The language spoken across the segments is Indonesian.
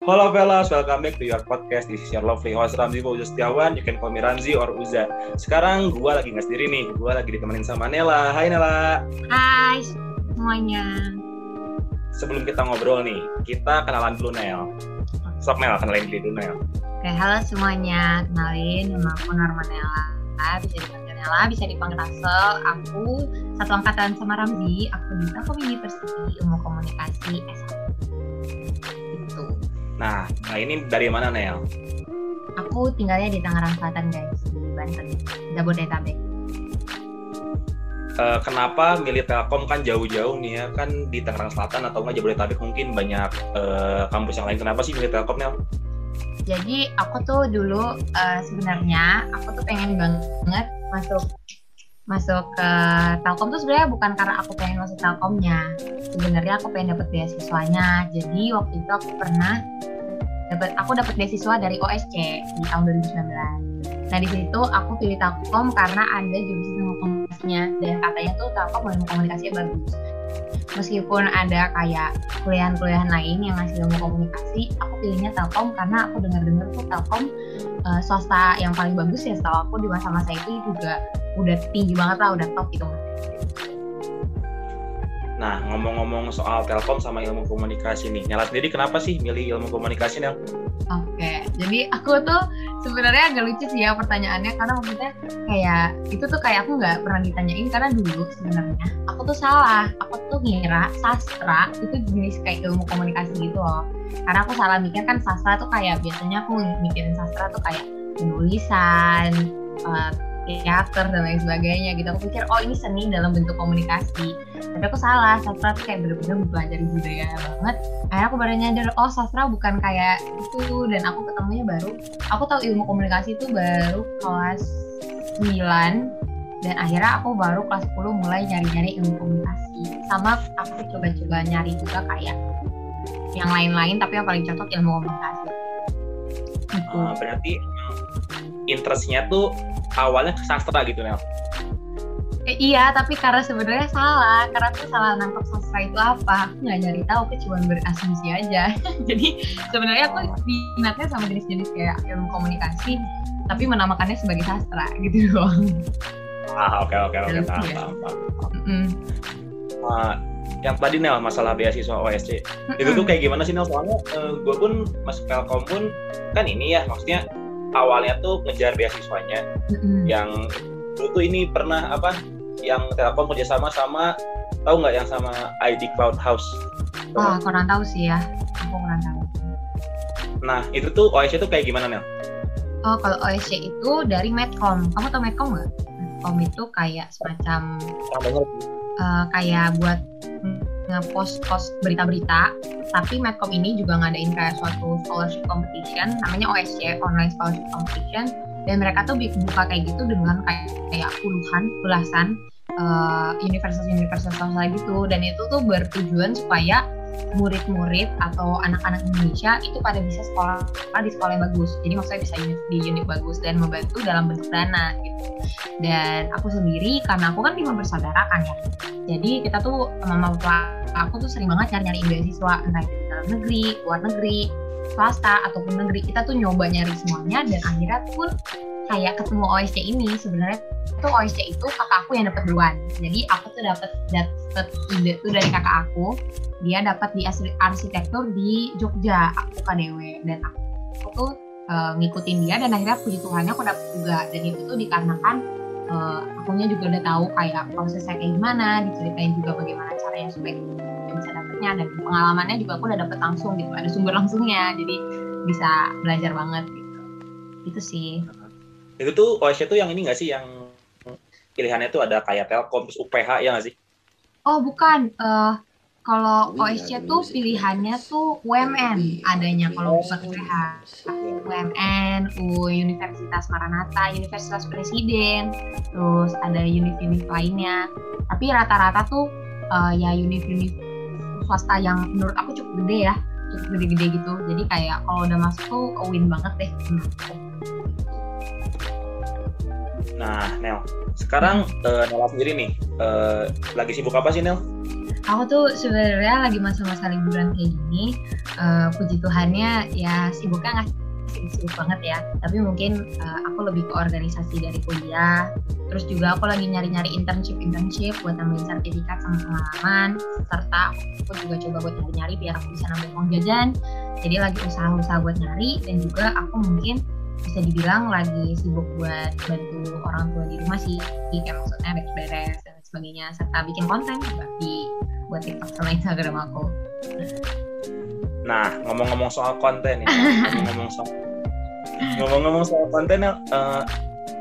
Halo fellas, welcome back to your podcast. This is your lovely host Ramzi Fauzi Setiawan. You can call me Ramzi or Uza. Sekarang gue lagi nggak sendiri nih. Gue lagi ditemenin sama Nela. Hai Nela. Hai semuanya. Sebelum kita ngobrol nih, kita kenalan dulu Nel. Sok Nel, kenalin dulu Nel. Oke, halo semuanya. Kenalin, nama aku Norma Nela. Bisa dipanggil Nela, bisa dipanggil Rasel. Aku satu angkatan sama Ramzi. Aku di Telkom University Ilmu Komunikasi S1. Gitu. Nah, nah ini dari mana Nel? Aku tinggalnya di Tangerang Selatan guys, di Banten, Jabodetabek. Uh, kenapa milih Telkom kan jauh-jauh nih ya kan di Tangerang Selatan atau nggak Jabodetabek mungkin banyak uh, kampus yang lain. Kenapa sih milih Telkom Nel? Jadi aku tuh dulu uh, sebenarnya aku tuh pengen banget masuk masuk ke Telkom tuh sebenarnya bukan karena aku pengen masuk Telkomnya. Sebenarnya aku pengen dapet beasiswanya. Jadi waktu itu aku pernah dapat aku dapat beasiswa dari OSC di tahun 2019. Nah di situ aku pilih Telkom karena ada jurusan ilmu komunikasinya dan katanya tuh Telkom ilmu komunikasinya bagus. Meskipun ada kayak kuliah-kuliah lain yang ngasih ilmu komunikasi, aku pilihnya Telkom karena aku dengar-dengar tuh Telkom uh, swasta yang paling bagus ya setahu aku di masa-masa itu juga udah tinggi banget lah, udah top gitu. Nah, ngomong-ngomong soal Telkom sama ilmu komunikasi nih, Nyala sendiri kenapa sih milih ilmu komunikasi, Nel? Oke, jadi aku tuh sebenarnya agak lucu sih ya pertanyaannya karena maksudnya kayak itu tuh kayak aku nggak pernah ditanyain karena dulu sebenarnya aku tuh salah, aku tuh ngira sastra itu jenis kayak ilmu komunikasi gitu loh. Karena aku salah mikir kan sastra tuh kayak biasanya aku mikirin sastra tuh kayak penulisan, uh, teater dan lain sebagainya gitu. Aku pikir oh ini seni dalam bentuk komunikasi. Tapi aku salah sastra tuh kayak bener-bener belajar budaya banget. Akhirnya aku baru nyadar oh sastra bukan kayak itu. Dan aku ketemunya baru aku tahu ilmu komunikasi itu baru kelas 9 dan akhirnya aku baru kelas 10 mulai nyari-nyari ilmu komunikasi. Sama aku coba-coba nyari juga kayak yang lain-lain tapi yang paling cocok ilmu komunikasi. Uh, berarti interestnya tuh awalnya ke sastra gitu Nel. Eh, iya tapi karena sebenarnya salah. Karena tuh salah nangkep sastra itu apa? Aku nggak nyari tahu aku cuma berasumsi aja. Jadi sebenarnya aku minatnya sama jenis-jenis kayak ilmu komunikasi tapi menamakannya sebagai sastra gitu doang. Ah oke oke oke paham paham paham. Nah, yang tadi Nel masalah beasiswa OSC mm-hmm. itu tuh kayak gimana sih Nel? Soalnya uh, gue pun masuk Telkom pun kan ini ya maksudnya awalnya tuh ngejar beasiswanya mm-hmm. yang dulu tuh ini pernah apa yang Telkom kerjasama sama tahu nggak yang sama ID Cloud House? Oh, kurang tahu sih ya. Aku kurang tahu. Nah, itu tuh OSC tuh kayak gimana, Nel? Oh, kalau OSC itu dari Medcom. Kamu tahu Medcom nggak? Medcom itu kayak semacam uh, kayak buat nge-post-post berita-berita tapi Medcom ini juga ngadain kayak suatu scholarship competition namanya OSC Online Scholarship Competition dan mereka tuh buka kayak gitu dengan kayak, kayak puluhan belasan uh, universitas-universitas swasta gitu dan itu tuh bertujuan supaya murid-murid atau anak-anak Indonesia itu pada bisa sekolah di sekolah yang bagus. Jadi maksudnya bisa di unit bagus dan membantu dalam bentuk dana gitu. Dan aku sendiri karena aku kan lima bersaudara kan ya. Jadi kita tuh mama papa aku tuh sering banget nyari-nyari beasiswa entah itu dalam negeri, luar negeri, swasta ataupun negeri. Kita tuh nyoba nyari semuanya dan akhirnya pun kayak ketemu OSC ini. Sebenarnya itu OSC itu kakak aku yang dapat duluan. Jadi aku tuh dapat dapat ide tuh dari kakak aku. Dia dapat di arsitektur di Jogja aku KDW dan aku, tuh uh, ngikutin dia dan akhirnya puji Tuhannya aku dapat juga. Dan itu tuh dikarenakan uh, akunya juga udah tahu kayak prosesnya kayak gimana diceritain juga bagaimana caranya supaya bisa dapetnya dan pengalamannya juga aku udah dapet langsung gitu ada sumber langsungnya jadi bisa belajar banget gitu. Itu sih. Itu tuh OSC tuh yang ini gak sih yang pilihannya tuh ada kayak Telkom terus UPH ya gak sih? Oh bukan, uh, kalau OSC tuh pilihannya tuh UMN adanya kalau bukan UPH. UMN, U Universitas Maranatha, Universitas Presiden, terus ada unit-unit lainnya. Tapi rata-rata tuh uh, ya unit-unit swasta yang menurut aku cukup gede ya, cukup gede-gede gitu. Jadi kayak kalau udah masuk tuh win banget deh Nah, Nel, sekarang uh, Nela sendiri nih, uh, lagi sibuk apa sih, Nel? Aku tuh sebenarnya lagi masa-masa liburan kayak gini uh, puji Tuhannya ya sibuknya nggak sibuk banget ya. Tapi mungkin uh, aku lebih ke organisasi dari kuliah. Terus juga aku lagi nyari-nyari internship internship buat nambahin sertifikat sama pengalaman. Serta aku juga coba buat nyari-nyari biar aku bisa nambah uang jajan. Jadi lagi usaha-usaha buat nyari dan juga aku mungkin bisa dibilang lagi sibuk buat bantu orang tua di rumah sih. Kayak maksudnya beres-beres dan sebagainya serta bikin konten juga di buat TikTok sama Instagram aku. Nah, ngomong-ngomong soal konten ya, ngomong-ngomong soal ngomong-ngomong soal konten uh,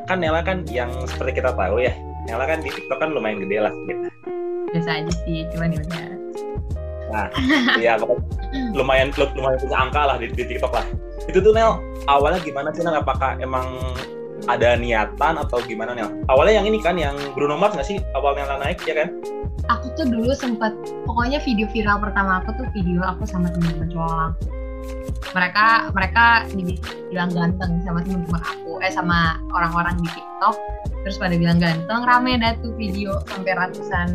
kan Nela kan yang seperti kita tahu ya, Nela kan di TikTok kan lumayan gede lah gitu. Biasa aja sih, cuman ya udah. Nah, ya lumayan lumayan punya angka lah di, di TikTok lah. Itu tuh Nel awalnya gimana sih Nel? Apakah emang ada niatan atau gimana Nel? Awalnya yang ini kan yang Bruno Mars nggak sih? Awalnya naik ya kan? aku tuh dulu sempat pokoknya video viral pertama aku tuh video aku sama teman-teman cowok mereka mereka dibilang ganteng sama teman-teman aku eh sama orang-orang di TikTok. Terus pada bilang ganteng rame dah tuh video sampai ratusan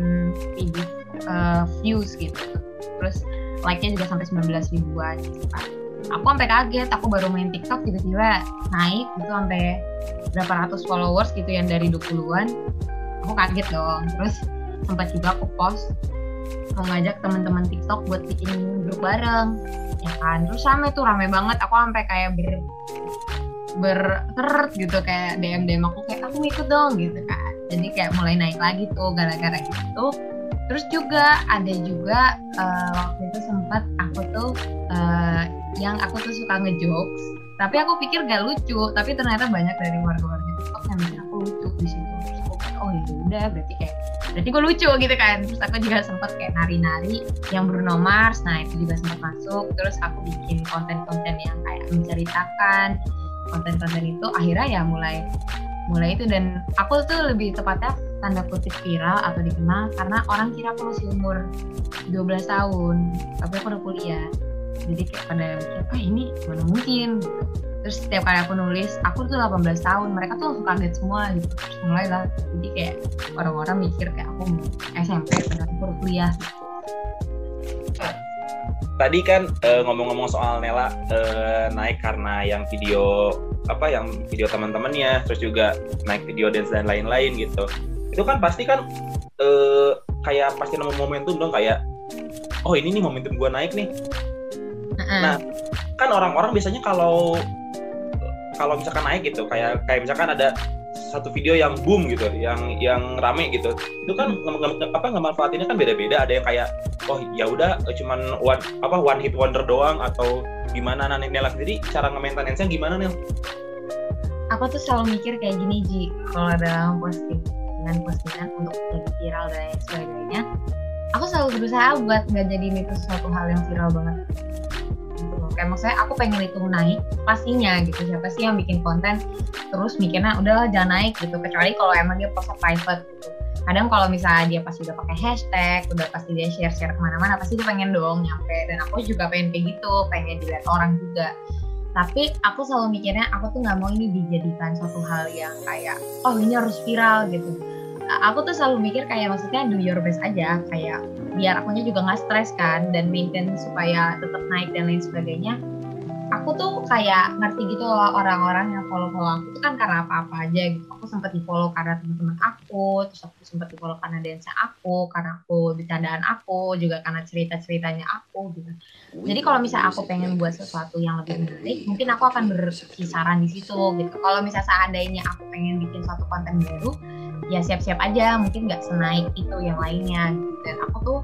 video uh, views gitu. Terus like-nya juga sampai 19 ribuan gitu kan aku sampai kaget aku baru main TikTok tiba-tiba naik gitu sampai berapa ratus followers gitu yang dari 20-an aku kaget dong. Terus sempat juga aku post mau ngajak teman-teman TikTok buat bikin grup bareng ya kan? Terus rame tuh rame banget. Aku sampai kayak ber berteret gitu kayak DM DM aku kayak aku ikut dong gitu kan. Jadi kayak mulai naik lagi tuh gara-gara itu terus juga ada juga uh, waktu itu sempat aku tuh uh, yang aku tuh suka ngejokes tapi aku pikir gak lucu tapi ternyata banyak dari warga-warga TikTok yang bikin aku lucu di situ. Aku oh ya udah berarti kayak berarti gue lucu gitu kan. Terus aku juga sempat kayak nari-nari yang Bruno Mars nah itu juga sempat masuk. Terus aku bikin konten-konten yang kayak menceritakan konten-konten itu akhirnya ya mulai mulai itu. Dan aku tuh lebih tepatnya tanda kutip viral atau dikenal karena orang kira aku masih umur 12 tahun tapi aku udah kuliah. Jadi kayak pada mikir ah ini mana mungkin? Terus setiap kali aku nulis aku tuh 18 tahun mereka tuh langsung kaget semua gitu. Terus mulai lah jadi kayak orang-orang mikir kayak aku SMP padahal aku kuliah. Gitu. tadi kan uh, ngomong-ngomong soal Nela uh, naik karena yang video apa yang video teman-temannya terus juga naik video dance dan lain-lain gitu itu kan pasti kan uh, kayak pasti nemu momentum dong kayak oh ini nih momentum gue naik nih. Nah kan orang-orang biasanya kalau kalau misalkan naik gitu kayak kayak misalkan ada satu video yang boom gitu yang yang rame gitu itu kan apa nggak manfaatinnya kan beda-beda. Ada yang kayak oh ya udah cuman one apa one hit wonder doang atau gimana. Nanti Nela sendiri cara nge-maintenance-nya gimana nih aku tuh selalu mikir kayak gini Ji kalau ada posting dengan postingan untuk jadi viral dan sebagainya. Aku selalu berusaha buat nggak jadi itu suatu hal yang viral banget. Kayak maksudnya aku pengen itu naik pastinya gitu. Siapa sih yang bikin konten terus mikirnya udahlah jangan naik gitu. Kecuali kalau emang dia post private gitu. Kadang kalau misalnya dia pasti udah pakai hashtag udah pasti dia share share ke mana-mana pasti dia pengen dong nyampe. Dan aku juga pengen kayak gitu pengen dilihat orang juga. Tapi aku selalu mikirnya aku tuh nggak mau ini dijadikan suatu hal yang kayak oh ini harus viral gitu aku tuh selalu mikir kayak maksudnya do your best aja kayak biar akunya juga nggak stres kan dan maintain supaya tetap naik dan lain sebagainya aku tuh kayak ngerti gitu loh orang-orang yang follow-follow aku tuh kan karena apa-apa aja gitu. Aku sempat di-follow karena teman-teman aku, terus aku sempat di-follow karena dance aku, karena aku bercandaan aku, juga karena cerita-ceritanya aku gitu. Jadi kalau misalnya aku pengen buat sesuatu yang lebih menarik, mungkin aku akan berkisaran di situ gitu. Kalau misalnya seandainya aku pengen bikin satu konten baru, ya siap-siap aja mungkin nggak senaik itu yang lainnya gitu. dan aku tuh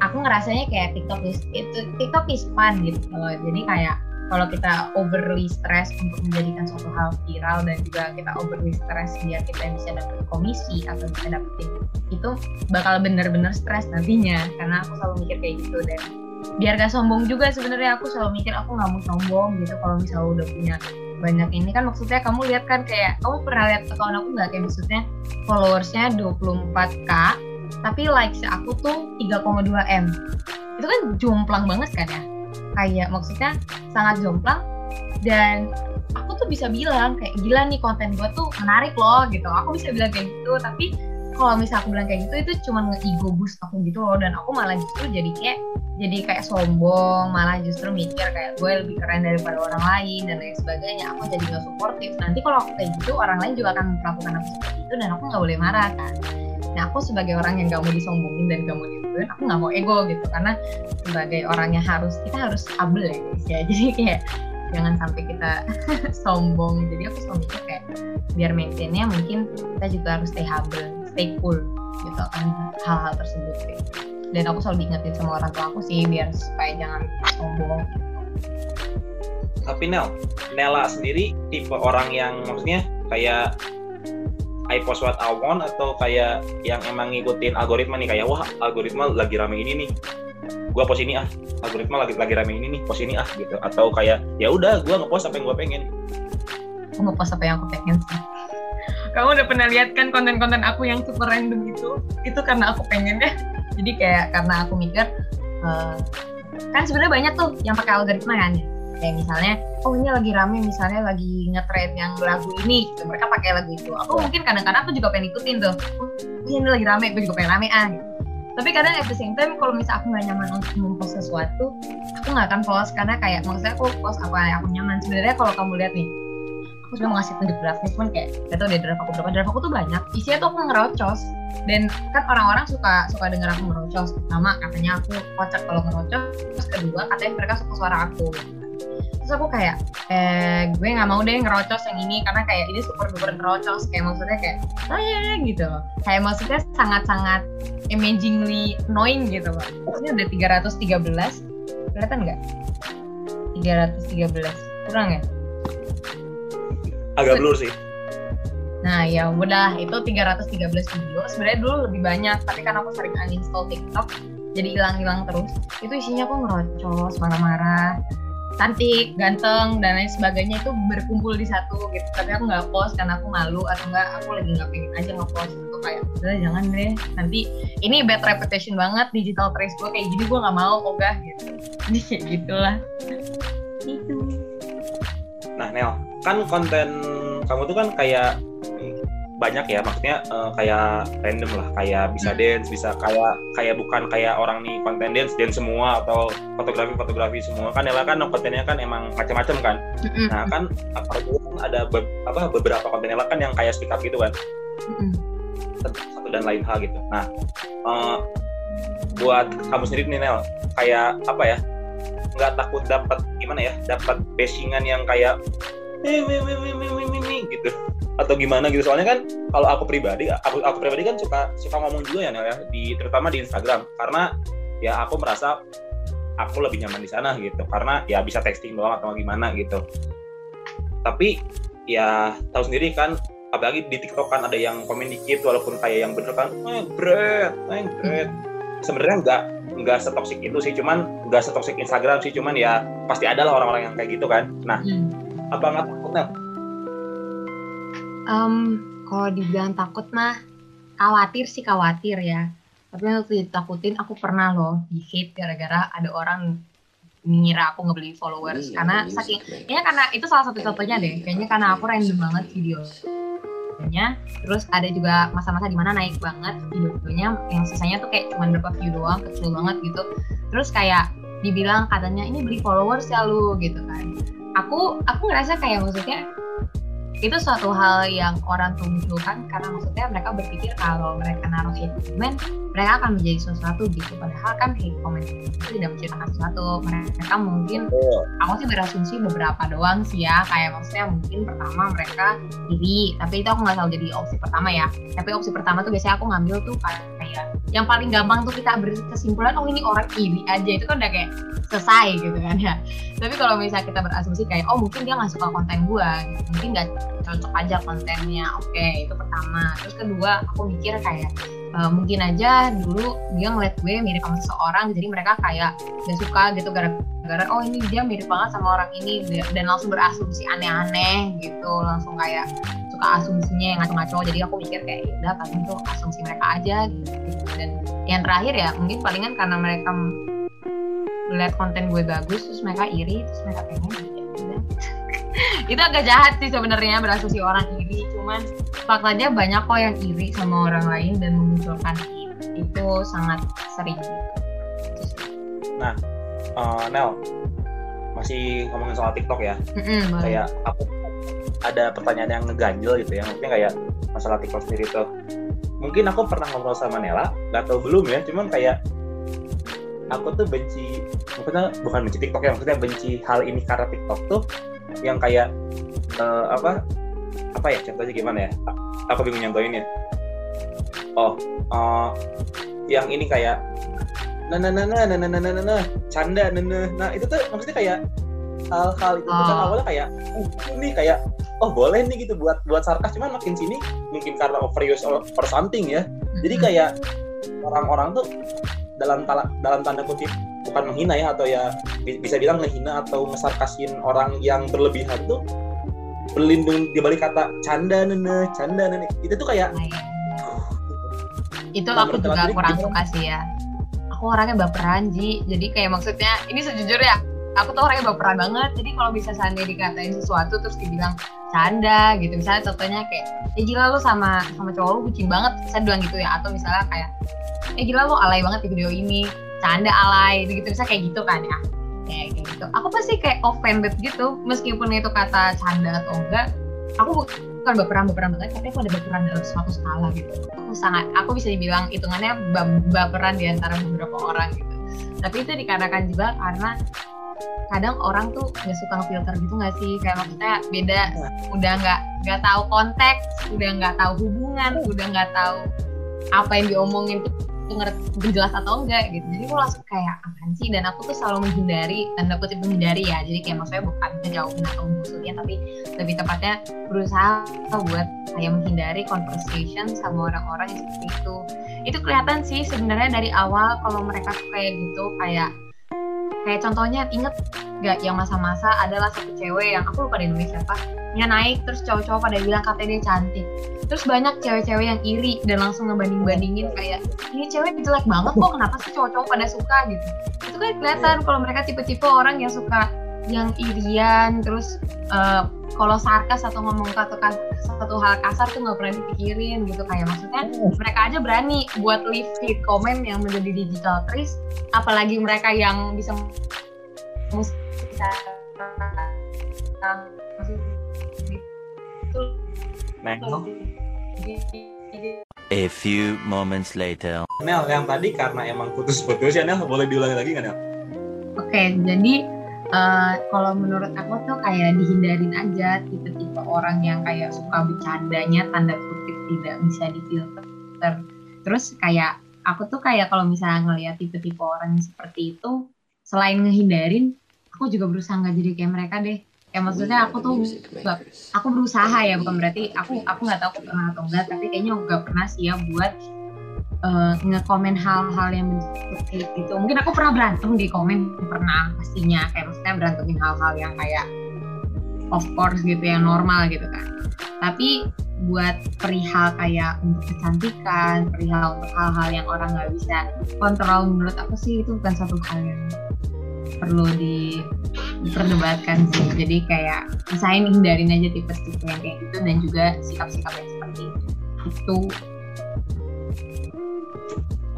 aku ngerasanya kayak TikTok is itu TikTok is fun gitu loh. Jadi kayak kalau kita overly stress untuk menjadikan suatu hal viral dan juga kita overly stress biar kita bisa dapat komisi atau bisa dapetin itu bakal bener-bener stres nantinya. Karena aku selalu mikir kayak gitu dan biar gak sombong juga sebenarnya aku selalu mikir aku nggak mau sombong gitu. Kalau misalnya udah punya banyak ini kan maksudnya kamu lihat kan kayak kamu pernah lihat akun aku nggak? Kayak maksudnya followersnya 24k tapi likes aku tuh 3,2 m. Itu kan jomplang banget kan ya? Kayak maksudnya sangat jomplang. Dan aku tuh bisa bilang kayak gila nih konten gue tuh menarik loh gitu. Aku bisa bilang kayak gitu tapi kalau misal aku bilang kayak gitu itu cuma nge-ego boost aku gitu loh. Dan aku malah justru jadi kayak jadi kayak sombong malah justru mikir kayak gue lebih keren daripada orang lain dan lain sebagainya. Aku jadi gak suportif. Nanti kalau aku kayak gitu orang lain juga akan melakukan aku seperti itu dan aku nggak boleh marah kan nah aku sebagai orang yang gak mau disombongin dan gak mau dituin aku nggak mau ego gitu. Karena sebagai orang yang harus kita harus humble ya guys ya. Jadi kayak jangan sampai kita sombong. Jadi aku selalu mikir kayak biar maintainnya mungkin kita juga harus stay humble stay cool gitu kan hal-hal tersebut sih. Dan aku selalu diingetin sama orang tua aku sih biar supaya jangan sombong. Tapi Nel Nela sendiri tipe orang yang maksudnya kayak I post what I want atau kayak yang emang ngikutin algoritma nih kayak wah algoritma lagi rame ini nih. Gua post ini ah. Algoritma lagi lagi rame ini nih post ini ah gitu. Atau kayak ya udah gua ngepost apa yang gua pengen. Aku ngepost apa yang aku pengen sih. Kamu udah pernah lihat kan konten-konten aku yang super random itu itu karena aku pengen ya jadi kayak karena aku mikir uh, kan sebenarnya banyak tuh yang pakai algoritma kan. ya kayak misalnya oh ini lagi rame misalnya lagi ngetrend yang lagu ini. Gitu. mereka pakai lagu itu. Aku mungkin kadang-kadang aku juga pengen ikutin tuh. Oh, ini lagi rame gue juga pengen rame ah. Gitu. tapi kadang at the same time kalau misalnya aku nggak nyaman untuk mempost sesuatu aku nggak akan post karena kayak maksudnya aku post apa yang aku nyaman. Sebenarnya kalau kamu lihat nih aku sudah mengasih tunjuk draftnya cuman kayak gak tau deh draft aku berapa. Draft aku tuh banyak. Isinya tuh aku ngerocos dan kan orang-orang suka suka denger aku ngerocos pertama katanya aku kocak kalau ngerocos terus kedua katanya mereka suka suara aku terus aku kayak eh gue nggak mau deh ngerocos yang ini karena kayak ini super duper ngerocos. Kayak maksudnya kayak oh ya gitu. Kayak maksudnya sangat sangat amazingly annoying gitu loh. Ini udah 313 kelihatan nggak? 313 kurang ya? Agak blur sih. Nah ya udah itu 313 video. Sebenarnya dulu lebih banyak, tapi kan aku sering uninstall TikTok, jadi hilang-hilang terus. Itu isinya aku ngerocos, marah-marah, cantik, ganteng dan lain sebagainya itu berkumpul di satu gitu. Tapi aku nggak post karena aku malu atau enggak aku lagi nggak pengen aja ngepost itu kayak udah jangan deh. Nanti ini bad reputation banget digital trace gue kayak gini gue nggak mau ogah gitu. Jadi kayak gitulah. Itu. Nah Nel, kan konten kamu tuh kan kayak banyak ya maksudnya uh, kayak random lah kayak bisa hmm. dance bisa kayak kayak bukan kayak orang nih konten dance dance semua atau fotografi fotografi semua kan ya kan kontennya kan emang macam-macam kan hmm. nah kan apalagi kan ada be apa beberapa konten kan yang kayak speak up gitu kan hmm. satu dan lain hal gitu nah uh, buat kamu sendiri nih Nel kayak apa ya nggak takut dapat gimana ya dapat bashingan yang kayak gitu atau gimana gitu. Soalnya kan kalau aku pribadi aku aku pribadi kan suka suka ngomong juga ya ya. Di terutama di Instagram. Karena ya aku merasa aku lebih nyaman di sana gitu. Karena ya bisa texting doang atau gimana gitu. Tapi ya tahu sendiri kan apalagi di TikTok kan ada yang komen dikit walaupun kayak yang bener kan eh bread eh bread. Sebenarnya nggak nggak setoksik itu sih. Cuman nggak setoksik Instagram sih. Cuman ya pasti ada lah orang-orang yang kayak gitu kan. Nah hmm. apa nggak takut Um, kalau dibilang takut mah khawatir sih khawatir ya. Tapi waktu ditakutin aku pernah loh di hate gara-gara ada orang mengira aku ngebeli followers. Iya, karena iya, saking kayaknya karena itu salah satu contohnya deh. Kayaknya karena aku random banget videonya. Terus ada juga masa-masa di mana naik banget videonya. Yang sisanya tuh kayak cuma berapa view doang kecil banget gitu. Terus kayak dibilang katanya ini beli followers ya lu gitu kan. Aku aku ngerasa kayak maksudnya itu suatu hal yang orang tunjukkan karena maksudnya mereka berpikir kalau mereka naruh hate comment mereka akan menjadi sesuatu gitu. Padahal kan hate comment itu tidak menceritakan sesuatu. Mereka mungkin aku sih berasumsi beberapa doang sih ya. Kayak maksudnya mungkin pertama mereka iri tapi itu aku nggak selalu jadi opsi pertama ya. Tapi opsi pertama tuh biasanya aku ngambil tuh kayak yang paling gampang tuh kita berkesimpulan oh ini orang iri aja. Itu kan udah kayak selesai gitu kan ya. Tapi kalau misalnya kita berasumsi kayak oh mungkin dia nggak suka konten gua mungkin nggak cocok aja kontennya. Oke itu pertama. Terus kedua aku mikir kayak uh, mungkin aja dulu dia ngeliat gue mirip sama seseorang jadi mereka kayak gak suka gitu gara-gara oh ini dia mirip banget sama orang ini. Dan langsung berasumsi aneh-aneh gitu langsung kayak suka asumsinya yang ngaco-ngaco jadi aku mikir kayak ya udah paling itu asumsi mereka aja gitu. Dan yang terakhir ya mungkin palingan karena mereka melihat konten gue bagus terus mereka iri terus mereka pengen ya itu agak jahat sih sebenarnya berasumsi orang iri cuman faktanya banyak kok yang iri sama orang lain dan memunculkan itu sangat sering. Nah uh, Nel masih ngomongin soal TikTok ya? Mm-hmm, kayak apa ada pertanyaan yang ngeganjel gitu ya maksudnya kayak masalah TikTok sendiri tuh. Mungkin aku pernah ngobrol sama Nela nggak tahu belum ya cuman kayak aku tuh benci maksudnya bukan benci TikTok ya maksudnya benci hal ini karena TikTok tuh yang kayak uh, apa apa ya contohnya gimana ya? Aku bingung nyontohin ya. Oh uh, yang ini kayak nah nah nah nah nah nah nah nah nah canda nah nah nah itu tuh maksudnya kayak hal-hal itu oh. kan awalnya kayak oh, ini kayak oh boleh nih gitu buat buat sarkas. Cuman makin sini mungkin karena overuse for something ya. Jadi kayak orang-orang tuh dalam tala, dalam tanda kutip bukan menghina ya atau ya bisa bilang menghina atau ngesarkasin orang yang berlebihan tuh berlindung di balik kata canda nene canda nene. Itu tuh kayak itu aku juga kurang suka sih ya. Aku orangnya baperan Ji. Jadi kayak maksudnya ini sejujurnya aku tuh orangnya baperan banget. Jadi kalau bisa seandainya dikatain sesuatu terus dibilang canda gitu. Misalnya contohnya kayak eh gila lu sama sama cowok lu bucin banget saya bilang gitu ya. Atau misalnya kayak eh gila lu alay banget di video ini canda alay gitu misalnya kayak gitu kan ya. Kayak gitu aku pasti kayak offended gitu. Meskipun itu kata canda atau enggak aku bukan baperan baperan banget. Tapi aku ada baperan dalam suatu skala gitu. Aku sangat aku bisa dibilang hitungannya baperan di antara beberapa orang gitu. Tapi itu dikarenakan juga karena kadang orang tuh nggak suka ngefilter gitu nggak sih? Kayak maksudnya beda udah nggak nggak tahu konteks udah nggak tahu hubungan udah nggak tahu apa yang diomongin tuh ngerti jelas atau enggak gitu. Jadi aku langsung kayak apaan sih? Dan aku tuh selalu menghindari tanda kutip menghindari ya. Jadi kayak maksudnya bukan ngejauhin atau musuhnya tapi lebih tepatnya berusaha buat kayak menghindari conversation sama orang-orang yang seperti itu. Itu kelihatan sih sebenarnya dari awal kalau mereka tuh kayak gitu kayak kayak contohnya inget gak yang masa-masa adalah satu cewek yang aku lupa di Indonesia apa yang naik terus cowok-cowok pada bilang katanya dia cantik. Terus banyak cewek-cewek yang iri dan langsung ngebanding-bandingin kayak ini cewek jelek banget kok kenapa sih cowok-cowok pada suka? gitu. Itu kan kelihatan kalau mereka tipe-tipe orang yang suka yang irian terus uh, kalau sarkas atau ngomong satu satu hal kasar tuh nggak pernah dipikirin gitu kayak maksudnya mereka aja berani buat leave feed comment yang menjadi digital trace apalagi mereka yang bisa A few moments later. Nel, yang tadi karena emang putus-putus ya Nel, boleh diulangi lagi nggak Nel? Oke, jadi uh, kalau menurut aku tuh kayak dihindarin aja tipe-tipe orang yang kayak suka bercandanya tanda kutip tidak bisa difilter. Terus kayak aku tuh kayak kalau misalnya ngeliat tipe-tipe orang yang seperti itu selain ngehindarin aku juga berusaha nggak jadi kayak mereka deh. Ya maksudnya aku tuh gak, aku berusaha ya bukan berarti aku aku nggak tahu pernah atau enggak tapi kayaknya nggak pernah sih ya buat uh, ngekomen hal-hal yang seperti itu. Mungkin aku pernah berantem di komen pernah pastinya. Kayak maksudnya berantemin hal-hal yang kayak of course gitu yang normal gitu kan. Tapi buat perihal kayak untuk kecantikan perihal untuk hal-hal yang orang nggak bisa kontrol menurut aku sih itu bukan satu hal yang perlu di diperdebatkan sih. Jadi kayak misalnya hindarin aja tipe-tipe yang kayak gitu dan juga sikap-sikap yang seperti itu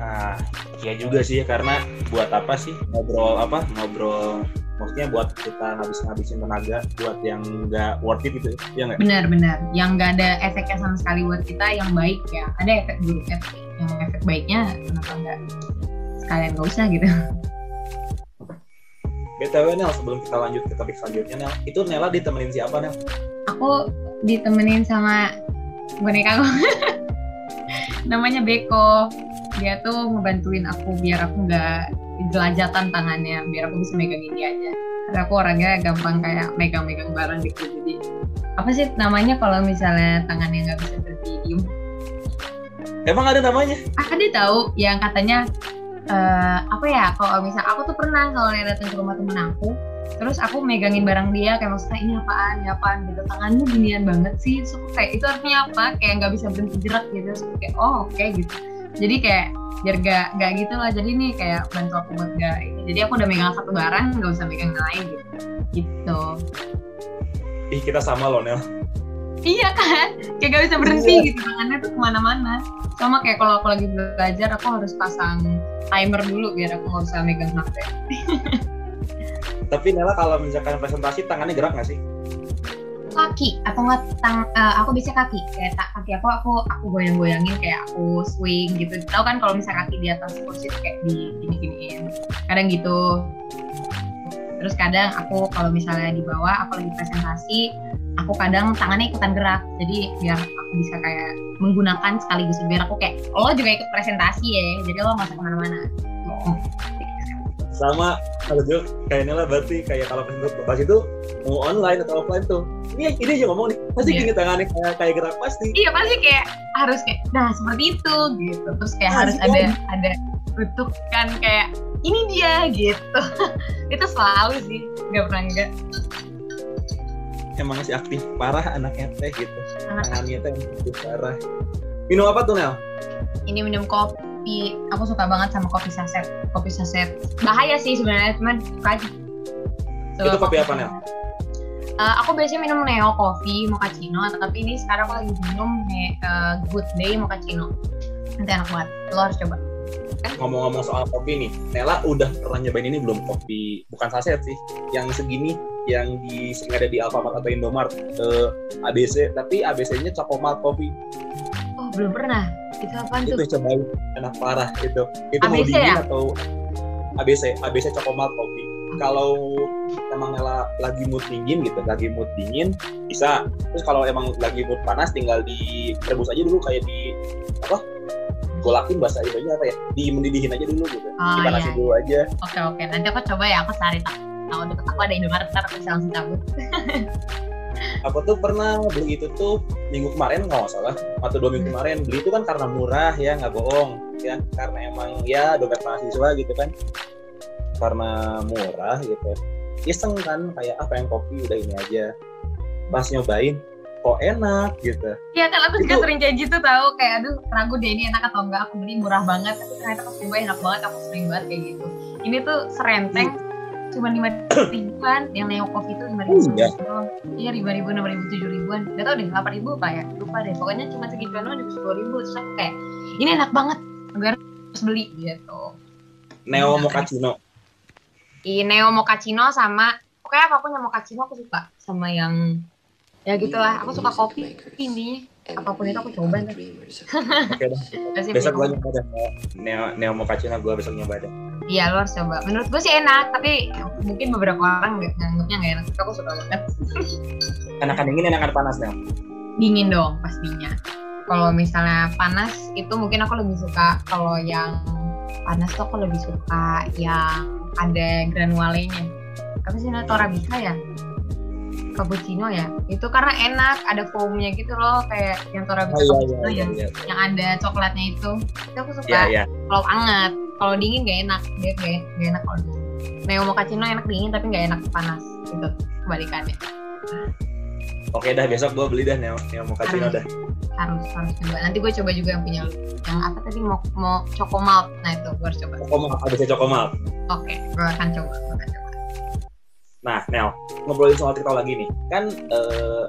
Nah, ya juga sih karena buat apa sih ngobrol apa ngobrol maksudnya buat kita ngabis-ngabisin tenaga buat yang nggak worth it gitu ya nggak? Benar-benar, yang nggak ada efeknya sama sekali buat kita yang baik ya. Ada efek buruk efek yang efek baiknya kenapa nggak sekalian nggak usah gitu. BTW Nel, sebelum kita lanjut ke topik selanjutnya Nel, itu Nela ditemenin siapa Nel? Aku ditemenin sama boneka aku. Namanya Beko dia tuh ngebantuin aku biar aku nggak jelajah tantangannya biar aku bisa megangin dia aja. Karena aku orangnya gampang kayak megang-megang barang gitu. Jadi apa sih namanya kalau misalnya tangannya nggak bisa berdiri emang ada namanya? Ada tahu yang katanya uh, apa ya kalau misal aku tuh pernah soalnya datang ke rumah temen aku terus aku megangin barang dia kayak maksudnya ini apaan ini apaan? Gitu. Tanganmu ginian banget sih. Terus kayak itu artinya apa? Kayak nggak bisa berhenti jerak gitu. Terus kayak oh oke okay, gitu jadi kayak biar gak gak gitu lah. Jadi nih kayak bantu aku buat gak ini. Jadi aku udah megang satu barang gak usah megang yang lain gitu. Gitu. Ih kita sama loh Nel. Iya kan? Kayak gak bisa berhenti iya. gitu. Tangannya tuh ke mana-mana. Sama kayak kalau aku lagi belajar aku harus pasang timer dulu biar aku nggak usah megang HP. Tapi Nela kalau misalkan presentasi tangannya gerak nggak sih kaki. Atau nggak tang uh, aku bisa kaki. Kayak tak kaki aku aku aku goyang-goyangin kayak aku swing gitu. Tahu kan kalau misalnya kaki di atas kursi kayak di gini giniin kadang gitu. Terus kadang aku kalau misalnya di bawah aku lagi presentasi aku kadang tangannya ikutan gerak. Jadi biar aku bisa kayak menggunakan sekaligus. Biar aku kayak lo juga ikut presentasi ya. Jadi lo masuk ke mana-mana sama kalau juga kayaknya lah berarti kayak kalau presentasi itu mau online atau offline tuh. Ini ini aja ngomong nih. Pasti yeah. gini tangannya kayak kayak gerak pasti. Iya pasti kayak harus kayak nah seperti itu gitu. Terus kayak nah, harus ada ada kan kayak ini dia gitu. Itu selalu sih nggak pernah enggak emang masih aktif parah anaknya teh gitu. Anak tangannya teh aktif parah. Minum apa tuh Nel? Ini minum kopi aku suka banget sama kopi saset. Kopi saset. Bahaya sih sebenarnya cuman suka aja. Itu kopi apa Nel? Uh, aku biasanya minum Neo Coffee mochaccino, tapi ini sekarang aku lagi minum uh, Good Day mochaccino. Nanti enak banget, lo harus coba. Ngomong-ngomong soal kopi nih, Nela udah pernah nyobain ini belum? Kopi, bukan saset sih, yang segini yang di ada di Alfamart atau Indomart uh, ABC tapi ABC-nya Chocomal Coffee belum pernah. Itu apa tuh? itu cobain enak parah itu itu ABC mau dingin ya? atau ABC ABC Chocomal Coffee. Kalau emang lagi mood dingin gitu lagi mood dingin bisa. Terus kalau emang lagi mood panas tinggal direbus aja dulu kayak di apa golakin bahasa Indonesia apa ya? Di mendidihin aja dulu gitu. Oh, dipanasin iya. dulu aja. Oke oke. Nanti aku coba ya aku cari tahu deket aku ada Indomaret ntar aku bisa langsung cabut aku tuh pernah beli itu tuh minggu kemarin nggak salah. Atau dua minggu hmm. kemarin. Beli itu kan karena murah ya nggak bohong ya. Karena emang ya dompet mahasiswa gitu kan. Karena murah gitu. Iseng kan kayak apa ah, yang kopi udah ini aja. Pas nyobain kok enak gitu. Iya kan aku juga sering kayak gitu tahu kayak aduh ragu deh ini enak atau enggak? Aku beli murah banget. Tapi ternyata pas coba enak banget aku sering banget kayak gitu. Ini tuh serenteng hmm cuma lima ribuan yang neo coffee itu lima ribu oh, iya. iya lima ribu enam ribu tujuh ribuan. Gak tau deh delapan ribu apa ya? Lupa deh. Pokoknya cuma segituan doang di sepuluh ribu. Terus aku kayak ini enak banget gue harus beli gitu. Neo mochaccino iya neo mochaccino sama pokoknya apa pun yang mochaccino aku suka sama yang ya gitulah. Aku suka kopi ini apa pun itu aku coba oke okay, besok gue nyoba deh neo neo mochaccino gue besok nyoba deh Iya lo harus coba. Menurut gue sih enak, tapi mungkin beberapa orang nggak nganggapnya nggak enak. Tapi aku suka banget. Enakan dingin, enakan panas dong? Dingin dong pastinya. Kalau misalnya panas itu mungkin aku lebih suka kalau yang panas tuh aku lebih suka yang ada granulanya. Apa sih namanya Torabika ya? Cappuccino ya itu karena enak ada foamnya gitu loh kayak yang Torabika oh, iya, iya, iya, iya. yang ada coklatnya itu itu aku suka iya, iya. kalau hangat kalau dingin gak enak dia gak, gak enak kalau dingin neo mochaccino enak dingin tapi gak enak panas gitu kebalikannya Oke dah besok gue beli dah neo neo mochaccino dah. Harus harus coba. Nanti gue coba juga yang punya lu. Yang apa tadi mau mau malt Nah itu gue harus coba. Choco ada sih malt Oke, gue akan coba. Gue akan coba. Nah, Nel, ngobrolin soal TikTok lagi nih. Kan uh,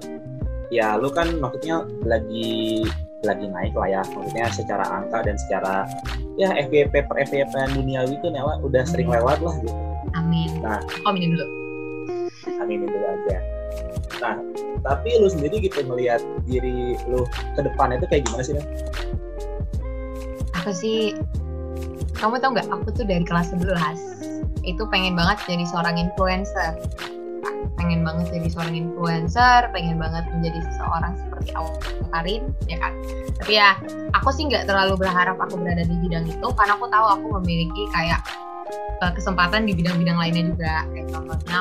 ya lu kan maksudnya lagi lagi naik lah ya maksudnya secara angka dan secara ya FYP per FYP duniawi itu Nela udah sering lewat lah gitu. Amin. Nah, aminin dulu. Aminin dulu aja. Nah, tapi lu sendiri gitu melihat diri lu ke depan itu kayak gimana sih, Nel? Aku sih, kamu tau nggak? Aku tuh dari kelas 11 itu pengen banget jadi seorang influencer pengen banget jadi seorang influencer, pengen banget menjadi seseorang seperti Awal Karin, ya kan. Tapi ya, aku sih nggak terlalu berharap aku berada di bidang itu, karena aku tahu aku memiliki kayak uh, kesempatan di bidang-bidang lainnya juga. Kayak contohnya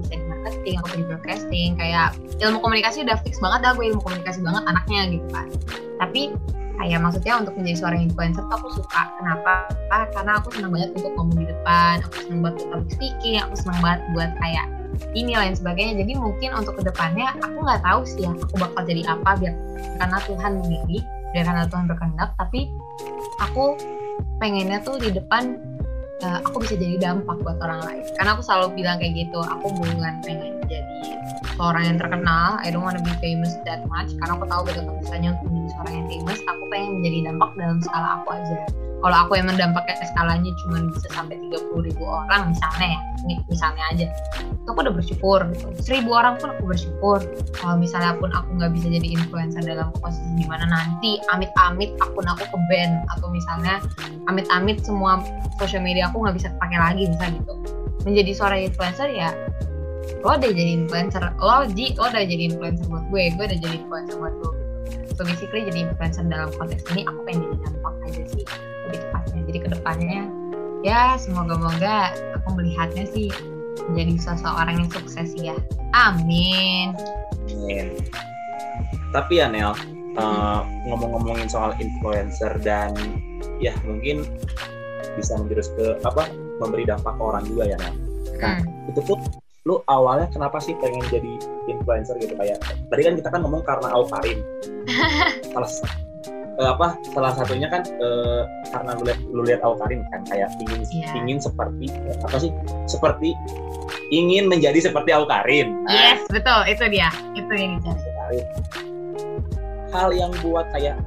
bisa di marketing, aku di broadcasting, kayak ilmu komunikasi udah fix banget dah, gue ilmu komunikasi banget anaknya gitu kan. Tapi kayak maksudnya untuk menjadi seorang influencer tuh aku suka. Kenapa? Karena aku senang banget untuk ngomong di depan aku senang banget untuk speaking aku senang banget buat kayak ini lain sebagainya. Jadi mungkin untuk ke depannya aku nggak tahu sih ya aku bakal jadi apa biar karena Tuhan memilih biar karena Tuhan berkehendak tapi aku pengennya tuh di depan uh, aku bisa jadi dampak buat orang lain. Karena aku selalu bilang kayak gitu aku bukan pengen jadi seorang yang terkenal I don't wanna be famous that much. Karena aku tahu betapa misalnya untuk menjadi seorang yang famous aku pengen menjadi dampak dalam skala aku aja. Kalau aku emang dampaknya skalanya cuma bisa sampai 30 ribu orang misalnya ya misalnya aja. Aku udah bersyukur gitu. seribu orang pun aku bersyukur. Kalau misalnya pun aku nggak bisa jadi influencer dalam posisi di mana nanti amit-amit akun aku ke band atau misalnya amit-amit semua social media aku nggak bisa pakai lagi misalnya gitu. Menjadi seorang influencer ya lo udah jadi influencer lo ji lo udah jadi influencer buat gue gue udah jadi influencer buat lo. So basically jadi influencer dalam konteks ini aku pengen jadi dampak aja sih lebih tepatnya. Jadi ke depannya ya semoga-moga aku melihatnya sih menjadi sosok orang yang sukses ya. Amin. Amin. Tapi ya Nel uh, ngomong-ngomongin soal influencer dan ya mungkin bisa menjurus ke apa memberi dampak ke orang juga ya nah hmm. itu tuh lu awalnya kenapa sih pengen jadi influencer gitu kayak tadi kan kita kan ngomong karena Aukarin salah uh, apa salah satunya kan uh, karena lu lihat lu lihat Awkarin kan kayak ingin yeah. ingin seperti apa sih seperti ingin menjadi seperti Awkarin. Yes, nah, betul, itu dia. Itu yang dicari. Hal yang buat kayak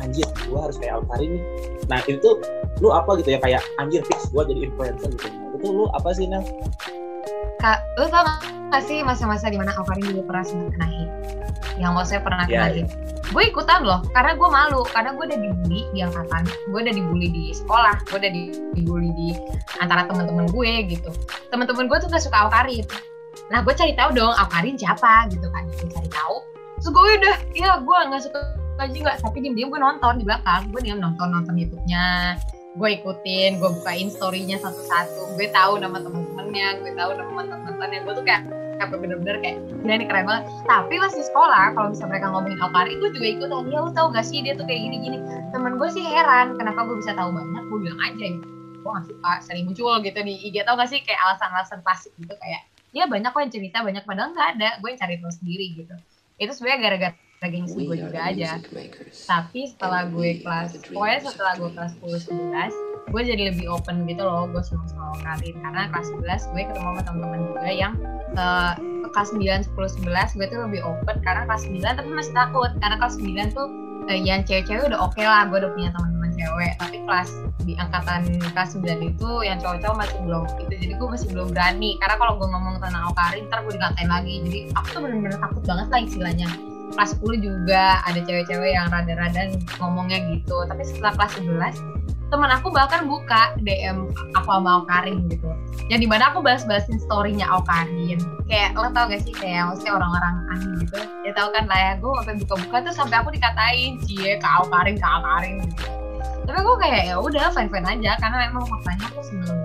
anjir, gua harus kayak Awkarin nih. Nah, itu tuh lu apa gitu ya kayak anjir fix gua jadi influencer gitu. Itu lu apa sih, Nel? Kak, lu tau gak sih masa-masa di mana Awkarin juga pernah sempat kena hit? Yang maksudnya pernah yeah, kena yeah. hit gue ikutan loh karena gue malu karena gue udah dibully di angkatan gue udah dibully di sekolah gue udah dibully di antara teman-teman gue gitu teman-teman gue tuh gak suka Awkarin nah gue cari tahu dong Awkarin siapa gitu kan gue cari tahu terus gue udah ya gue nggak suka juga tapi diem-diem gue nonton di belakang gue diem nonton nonton YouTube-nya gue ikutin gue bukain story-nya satu-satu. Gue tahu nama teman-temannya gue tahu nama mantan-mantannya. Gue tuh kayak kayak bener-bener kayak gila ini keren banget. Tapi pas di sekolah kalau misalnya mereka ngomongin Alkari gue juga ikutan. Ya lu tau gak sih dia tuh kayak gini-gini? Temen gue sih heran kenapa gue bisa tahu banyak gue bilang aja gitu. Gue gak suka sering muncul gitu di IG tau gak sih kayak alasan-alasan klasik gitu kayak ya banyak kok yang cerita banyak padahal nggak ada. Gue yang cari tahu sendiri gitu. Itu sebenarnya gara-gara gengsi gue juga aja. tapi setelah gue kelas pokoknya setelah gue kelas 10 11 gue jadi lebih open gitu loh gue seneng sama karir karena kelas 11 gue ketemu sama teman-teman juga yang uh, kelas 9, 10, 11 gue tuh lebih open karena kelas 9 tapi masih takut. Karena kelas 9 tuh uh, yang cewek-cewek udah oke okay lah gue udah punya teman-teman cewek. Tapi kelas di angkatan kelas 9 itu yang cowok-cowok masih belum gitu. Jadi gue masih belum berani. Karena kalau gue ngomong tentang Aukarin ntar gue dikatain lagi. Jadi aku tuh bener-bener takut banget lah istilahnya kelas 10 juga ada cewek-cewek yang rada-rada ngomongnya gitu. Tapi setelah kelas 11 teman aku bahkan buka DM aku sama Aukarin gitu. Yang di mana aku bahas-bahasin storynya Aukarin. Kayak lo tau gak sih? Kayak maksudnya orang-orang aneh gitu. Ya tau kan lah ya gue sampai buka-buka tuh sampai aku dikatain cie ke Aukarin ke Aukarin. Gitu tapi gue kayak ya udah fine fine aja. Karena memang faktanya aku seneng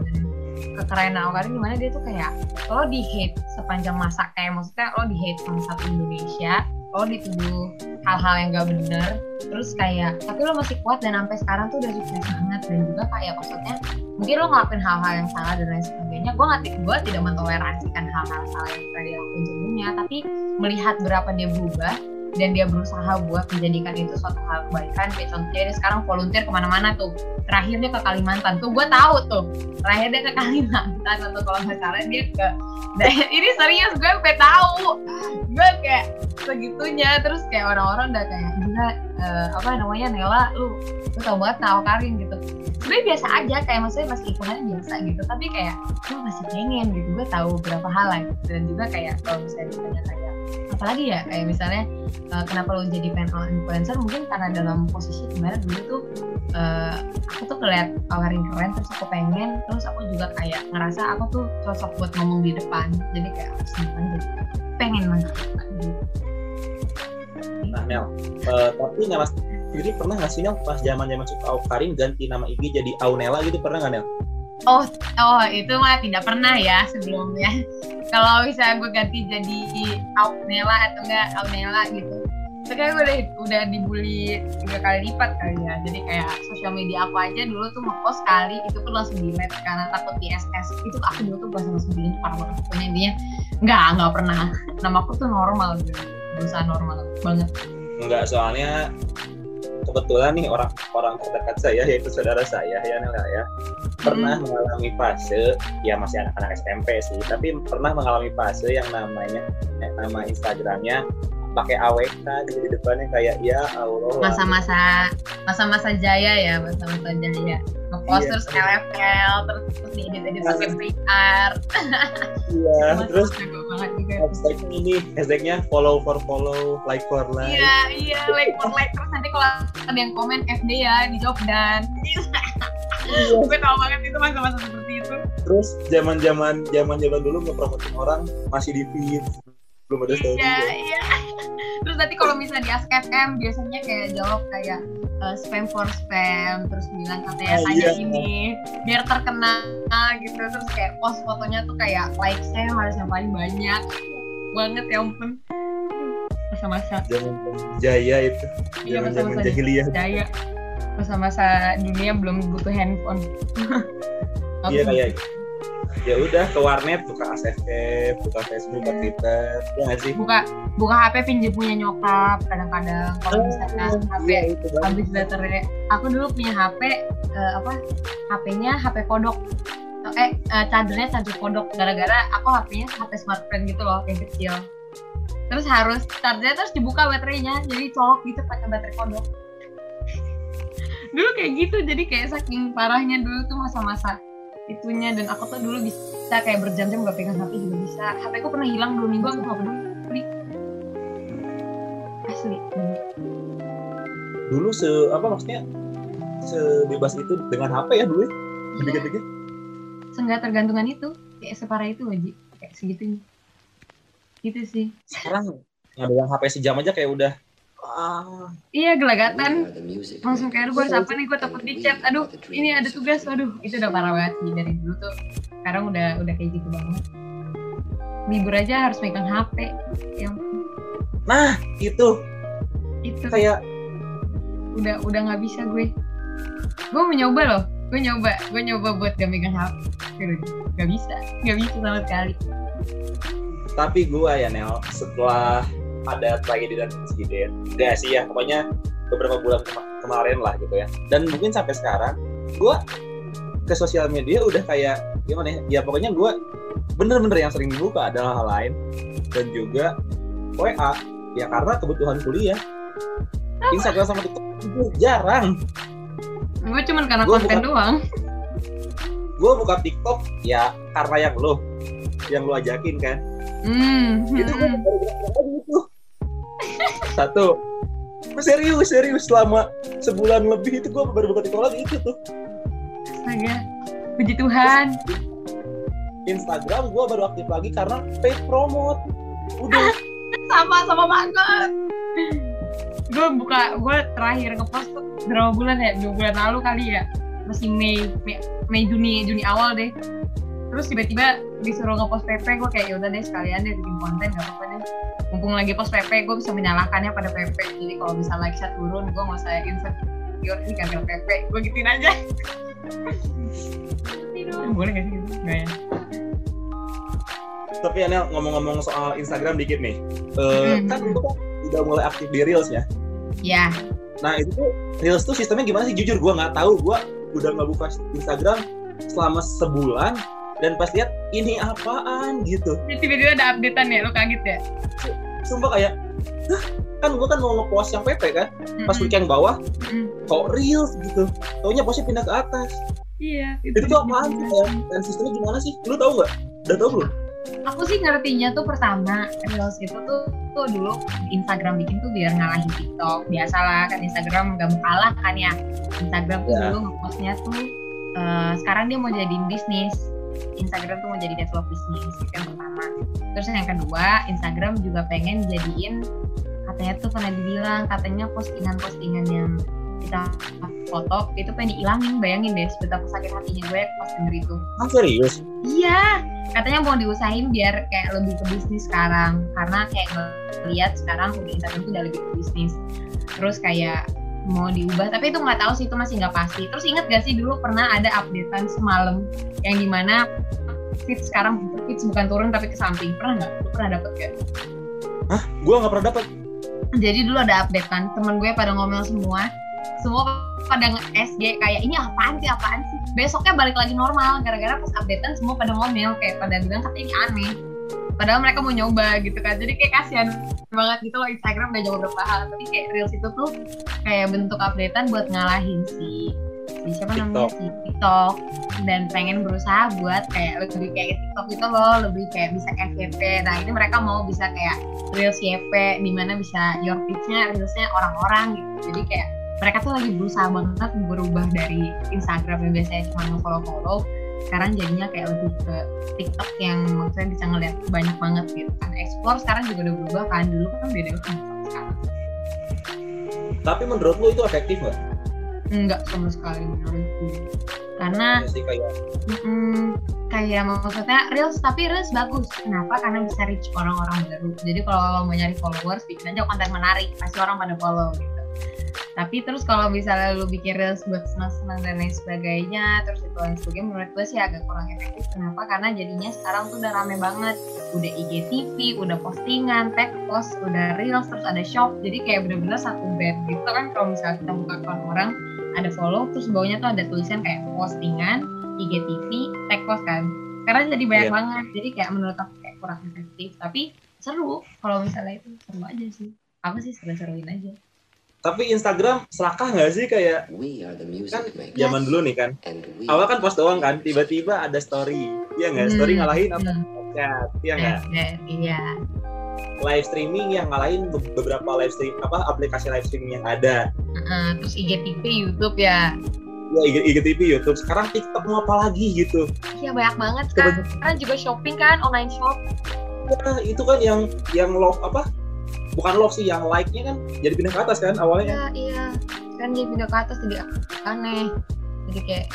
kekerenan Aukarin gimana dia tuh kayak lo di hate sepanjang masa kayak maksudnya lo di hate sama satu Indonesia lo dituduh hal-hal yang gak bener. Terus kayak tapi lo masih kuat dan sampai sekarang tuh udah sukses banget. Dan juga kayak maksudnya mungkin lo ngelakuin hal-hal yang salah dan lain sebagainya. Gue nggak gue tidak mentoleransikan hal-hal salah yang pernah dilakuin sebelumnya. Tapi melihat berapa dia berubah dan dia berusaha buat menjadikan itu suatu hal kebaikan kayak contohnya dia sekarang volunteer ke mana-mana tuh. Terakhirnya ke Kalimantan tuh gue tahu tuh. Terakhir dia ke Kalimantan atau kalau nggak salah dia ke ini serius gue sampai tahu. Gue kayak segitunya terus kayak orang-orang udah kayak uh, apa namanya Nela lu lu tau banget tahu Karin gitu. Sebenarnya biasa aja kayak maksudnya masih ikunannya biasa gitu tapi kayak gue masih pengen gitu gue tahu beberapa hal lah gitu. dan juga kayak kalau misalnya ditanya kayak apalagi ya? Kayak misalnya uh, kenapa lo jadi fan influencer? Mungkin karena dalam posisi di mana dulu tuh uh, aku tuh ngeliat Karin keren terus aku pengen terus aku juga kayak ngerasa aku tuh cocok buat ngomong di depan. Jadi kayak jadi pengen banget. gitu Nah Nel, uh, tapi Nela sendiri pernah nggak sih Nel pas zaman zaman suka Karin ganti nama IG jadi Aunela gitu pernah nggak Nel? Oh, oh itu mah tidak pernah ya sebelumnya. Kalau misalnya gue ganti jadi Aunela atau enggak Aunela gitu. Kayak gue udah, udah dibully tiga kali lipat kali ya. Jadi kayak sosial media aku aja dulu tuh ngepost kali itu pun langsung di karena takut di SS. Itu aku dulu tuh bahasa langsung di parah banget. Pokoknya intinya nggak nggak pernah. Nama aku tuh normal gitu berusaha normal banget enggak soalnya kebetulan nih orang orang terdekat saya yaitu saudara saya ya Nela ya pernah hmm. mengalami fase ya masih anak-anak SMP sih tapi pernah mengalami fase yang namanya nama Instagramnya pakai AWK gitu di depannya kayak ya Allah masa-masa masa-masa jaya ya masa-masa jaya ngepost iya, terus LFL terus terus edit edit pakai art iya terus hashtag ini hashtagnya follow for follow like for like. Iya iya like for like. Terus nanti kalau ada yang komen FD ya dijawab dan. Iya. gue tau banget itu masa-masa seperti itu. Terus zaman zaman zaman zaman dulu ngepromotin orang masih di feed belum ada story iya iya. Terus nanti kalau misalnya di Ask FM biasanya kayak jawab kayak uh, spam for spam terus bilang katanya ah, tanya iya. ini biar terkenal gitu. Terus kayak post fotonya tuh kayak like saya harus yang paling banyak. Banget ya ampun. Masa-masa. Zaman jaya itu. Iya masa-masa jahiliyah. jaya. Masa-masa dunia belum butuh handphone. Iya kayak ya udah ke warnet buka ACV buka Facebook buka Twitter ya nggak sih? Buka buka HP pinjam punya nyokap kadang-kadang kalau misalnya oh, HP iya, itu habis baterai aku dulu punya HP uh, eh, apa HP-nya HP kodok. Eh uh, chargernya charger kodok. Gara-gara aku HP-nya HP smartphone gitu loh yang kecil. Terus harus chargernya terus dibuka baterainya jadi colok gitu pakai baterai kodok. Dulu kayak gitu jadi kayak saking parahnya dulu tuh masa-masa itunya. Dan aku tuh dulu bisa kayak berjam-jam gak pegang HP juga bisa. HP aku pernah hilang dua minggu aku gak peduli. Asli. Dulu se apa maksudnya? Sebebas itu dengan HP ya dulu ya? iya. dikit-dikit. Seenggak tergantungan itu. Kayak separah itu aja. Kayak segitunya. Gitu sih. Sekarang ada yang HP sejam aja kayak udah Ah. Iya gelagatan. Langsung kayak gue siapa nih gue takut di chat. Aduh ini ada tugas. Aduh itu udah parah banget sih dari dulu tuh. Sekarang udah udah kayak gitu banget. Libur aja harus megang HP. Yang... Nah itu. Itu. Kayak udah udah nggak bisa gue. Gue mau nyoba loh. Gue nyoba. Gue nyoba buat gak megang HP. Gak bisa. Gak bisa sama sekali. Tapi gue ya Nel setelah ada tragedi dan insiden enggak sih ya pokoknya beberapa bulan kemarin lah gitu ya. Dan mungkin sampai sekarang gue ke sosial media udah kayak gimana ya ya pokoknya gue bener-bener yang sering dibuka adalah hal lain. Dan juga WA ya karena kebutuhan kuliah. Instagram sama TikTok itu jarang. Gue cuman karena gua konten buka, doang. Gue buka TikTok ya karena yang lo yang lo ajakin kan hmm, itu hmm. itu satu. Gue serius serius. Selama sebulan lebih itu gue baru buka TikTok lagi itu tuh. Astaga. Puji Tuhan. Instagram gue baru aktif lagi karena paid promote. Udah. Sama sama banget gue buka gue terakhir ngepost tuh berapa bulan ya? Dua bulan lalu kali ya. Masih Mei Mei, Mei Juni Juni awal deh terus tiba-tiba disuruh ngepost PP gue kayak yaudah deh sekalian deh bikin konten gak apa-apa deh. Mumpung lagi post PP gue bisa menyalahkannya pada PP jadi kalau bisa like chat turun gue nggak usah insecure ini kan PP gue gituin aja. Boleh gak sih gitu? Nggak ya? Tapi Anel ngomong-ngomong soal Instagram dikit nih. Uh, hmm. kan itu kan udah mulai aktif di Reels ya? Iya. Nah itu tuh Reels tuh sistemnya gimana sih? Jujur gue nggak tahu. Gue udah nggak buka Instagram selama sebulan dan pas lihat ini apaan? Gitu. Tiba-tiba ada updatean ya lo kaget ya? Sumpah kayak Hah, kan gue kan mau ngepost yang PP kan? Pas mm-hmm. yang bawah mm-hmm. kok reels gitu. Taunya postnya pindah ke atas. Iya itu, itu tuh apaan sih ya dan sistemnya gimana sih? Lu tau nggak? Udah tau belum? Aku sih ngertinya tuh pertama reels itu tuh tuh dulu Instagram bikin tuh biar ngalahin TikTok. Biasalah kan Instagram gak mau kalah kan ya. Instagram tuh yeah. dulu ngepostnya tuh uh, sekarang dia mau jadiin bisnis Instagram tuh mau jadi develop bisnis itu yang pertama. Terus yang kedua Instagram juga pengen jadiin katanya tuh pernah dibilang katanya postingan-postingan yang kita foto itu pengen dihilangin bayangin deh betapa sakit hatinya gue pas denger itu. Ah serius? Iya katanya mau diusahain biar kayak lebih ke bisnis sekarang karena kayak ngeliat sekarang Instagram tuh udah lebih ke bisnis. Terus kayak mau diubah tapi itu nggak tahu sih itu masih nggak pasti. Terus inget gak sih dulu pernah ada updatean semalam yang di mana feed sekarang feed bukan turun tapi ke samping. Pernah nggak? Lu pernah dapet gak? Hah? Gue nggak pernah dapet. Jadi dulu ada updatean temen gue pada ngomel semua. Semua pada nge-SG kayak ini apaan sih apaan sih? Besoknya balik lagi normal gara-gara pas updatean semua pada ngomel kayak pada bilang katanya ini aneh padahal mereka mau nyoba gitu kan. Jadi kayak kasihan banget gitu loh Instagram udah jauh beberapa hal tapi kayak Reels itu tuh kayak bentuk updatean buat ngalahin si si siapa namanya? Si TikTok. Dan pengen berusaha buat kayak lebih kayak TikTok itu loh lebih kayak bisa FYP nah ini mereka mau bisa kayak Reels YP di mana bisa your pitch-nya Reelsnya orang-orang gitu. Jadi kayak mereka tuh lagi berusaha banget berubah dari Instagram yang biasanya cuma nge-follow-follow sekarang jadinya kayak lebih ke TikTok yang maksudnya bisa ngeliat banyak banget gitu kan. Explore sekarang juga udah berubah kan dulu kan beda kan sekarang. Tapi menurut lo itu efektif nggak? Enggak sama sekali menurutku. Karena ya sih, kayak mm, kayak maksudnya reels tapi reels bagus. Kenapa? Karena bisa reach orang-orang baru. Jadi kalau mau nyari followers bikin aja konten menarik. Pasti orang pada follow gitu tapi terus kalau misalnya lu bikin reels buat senang-senang dan lain sebagainya terus itu lain sebagainya menurut gue sih agak kurang efektif. Kenapa? Karena jadinya sekarang tuh udah rame banget. Udah IGTV udah postingan tag post udah reels terus ada shop. Jadi kayak bener-bener satu band gitu kan. Kalau misalnya kita buka akun orang ada follow terus bawahnya tuh ada tulisan kayak postingan IGTV tag post kan. Sekarang jadi banyak yeah. banget. Jadi kayak menurut aku kayak kurang efektif. Tapi seru. Kalau misalnya itu seru aja sih. Aku sih seru-seruin aja tapi Instagram serakah nggak sih kayak kan zaman dulu nih kan. Awal kan post doang kan. Tiba-tiba ada story. Iya nggak? Story hmm. ngalahin apa? Chat iya nggak? Iya. Live streaming yang ngalahin beberapa live stream apa aplikasi live streaming yang ada. Uh, terus IGTV YouTube ya. Ya IGTV YouTube. Sekarang TikTok mau apa lagi gitu? Iya banyak banget kan. Sekarang juga shopping kan online shop. Ya itu kan yang yang love apa bukan love sih yang like-nya kan jadi pindah ke atas kan awalnya. Iya iya. Kan dia pindah ke atas jadi aneh jadi kayak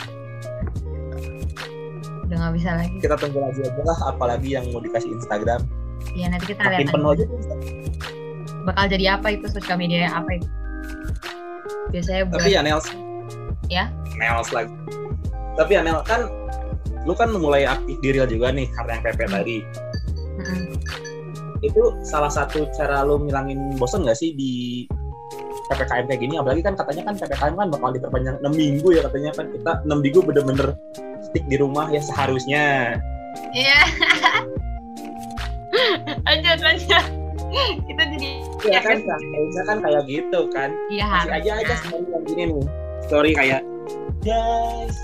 udah nggak bisa lagi. Kita tunggu lagi aja lah apalagi yang mau dikasih Instagram. Iya nanti kita lihat penuh aja bakal jadi apa itu sosial media apa itu? Biasanya buat... tapi ya Nels. Ya? Nels lagi. Tapi ya Nel kan lu kan mulai aktif di real juga nih karena yang PP hmm. tadi. Hmm itu salah satu cara lo ngilangin bosan gak sih di PPKM kayak gini? Apalagi kan katanya kan PPKM kan bakal diperpanjang 6 minggu ya katanya kan. Kita 6 minggu bener-bener stick di rumah ya seharusnya. Iya. Lanjut lanjut. Kita jadi ya kan harusnya kan kayak gitu kan. Iya masih aja aja story yang gini nih. Story kayak guys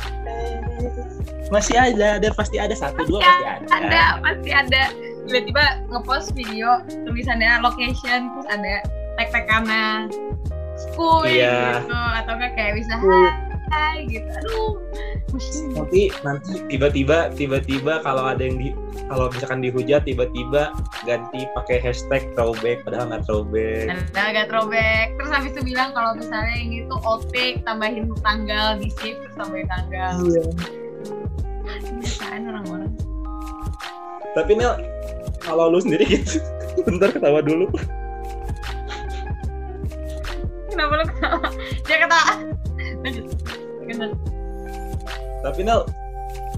masih ada ada pasti ada. Satu dua pasti ada. ada pasti ada. Tiba-tiba ngepost video tulisannya location terus ada tag-tagannya school iya. gitu. Atau enggak kayak bisa hai gitu. Aduh nanti nanti tiba-tiba tiba-tiba kalau ada yang di kalau misalkan dihujat tiba-tiba ganti pakai hashtag throwback padahal nggak throwback. Padahal nggak throwback. Terus habis itu bilang kalau misalnya ini tuh outtake tambahin tanggal di shift terus tambahin tanggal. Iya. Biasaan orang-orang. Tapi Nel kalau lu sendiri gitu bentar ketawa dulu. Kenapa lu ketawa? Dia ketawa. Tapi Nel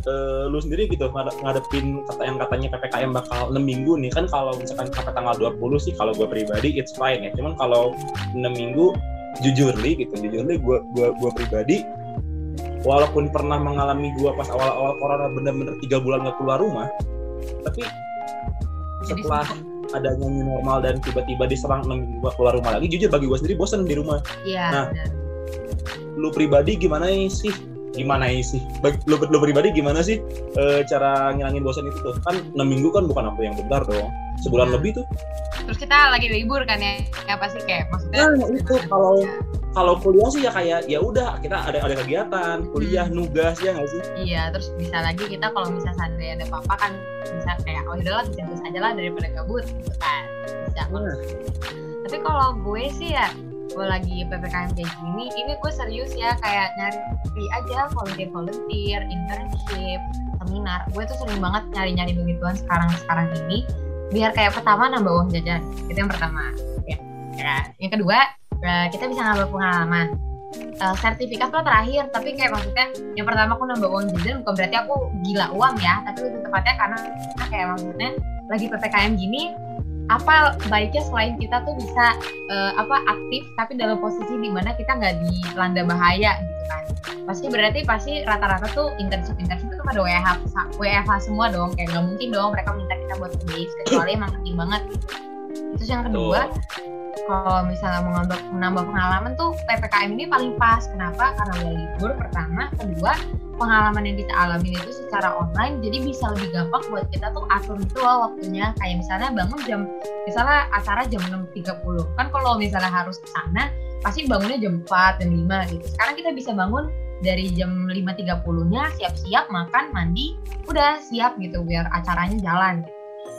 uh, lu sendiri gitu ngadepin kata yang katanya PPKM bakal 6 minggu nih. Kan kalau misalkan sampai tanggal 20 sih kalau gue pribadi it's fine ya. Cuman kalau 6 minggu jujur li gitu jujur li gue gua gua pribadi walaupun pernah mengalami gue pas awal-awal corona bener-bener tiga bulan gak keluar rumah tapi setelah adanya new normal dan tiba-tiba diserang enam keluar rumah lagi jujur bagi gue sendiri bosan di rumah. Iya nah lu pribadi gimana sih gimana sih? Lu, lu pribadi gimana sih e, cara ngilangin bosan itu tuh? Kan enam minggu kan bukan apa yang bentar dong. Sebulan nah. lebih tuh. Terus kita lagi libur kan ya? Apa sih kayak maksudnya nah, itu kalau ya? kalau kuliah sih ya kayak ya udah kita ada ada kegiatan kuliah hmm. nugas ya nggak sih? Iya terus bisa lagi kita kalau misalnya seandainya ada apa-apa kan bisa kayak oh udahlah bisa nugas aja lah daripada kabut gitu kan. Bisa hmm. tapi kalau gue sih ya gue lagi ppkm kayak gini ini gue serius ya kayak nyari aja volunteer volunteer internship seminar. Gue tuh sering banget nyari nyari begituan sekarang sekarang ini biar kayak pertama nambah uang jajan. Itu yang pertama. Ya, ya. yang kedua uh, kita bisa ngambil pengalaman. Uh, sertifikat tuh terakhir tapi kayak maksudnya yang pertama aku nambah uang jajan bukan berarti aku gila uang ya tapi lebih tepatnya karena kayak maksudnya lagi ppkm gini apa baiknya selain kita tuh bisa uh, apa aktif tapi dalam posisi di mana kita nggak dilanda bahaya gitu kan. Pasti berarti pasti rata-rata tuh internship internship itu pada WFH WFH semua dong kayak nggak mungkin dong mereka minta kita buat base kecuali emang penting banget. Terus yang kedua kalau misalnya nambah, menambah pengalaman tuh PPKM ini paling pas. Kenapa? Karena udah libur pertama, kedua pengalaman yang kita alami itu secara online jadi bisa lebih gampang buat kita tuh atur gitu loh waktunya. Kayak misalnya bangun jam misalnya acara jam 6.30 kan kalau misalnya harus ke sana pasti bangunnya jam 4 jam 5 gitu. Sekarang kita bisa bangun dari jam 5.30 nya siap-siap makan mandi udah siap gitu biar acaranya jalan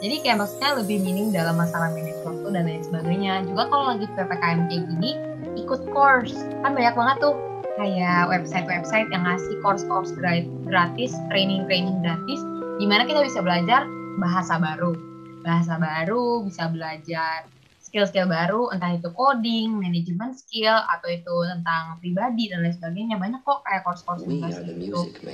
jadi kayak maksudnya lebih minim dalam masalah manage waktu dan lain sebagainya juga kalau lagi PPKM kayak gini ikut course kan banyak banget tuh kayak website-website yang ngasih course-course gratis, training-training gratis, di mana kita bisa belajar bahasa baru. Bahasa baru, bisa belajar skill-skill baru, entah itu coding, manajemen skill, atau itu tentang pribadi dan lain sebagainya. Banyak kok kayak course-course itu.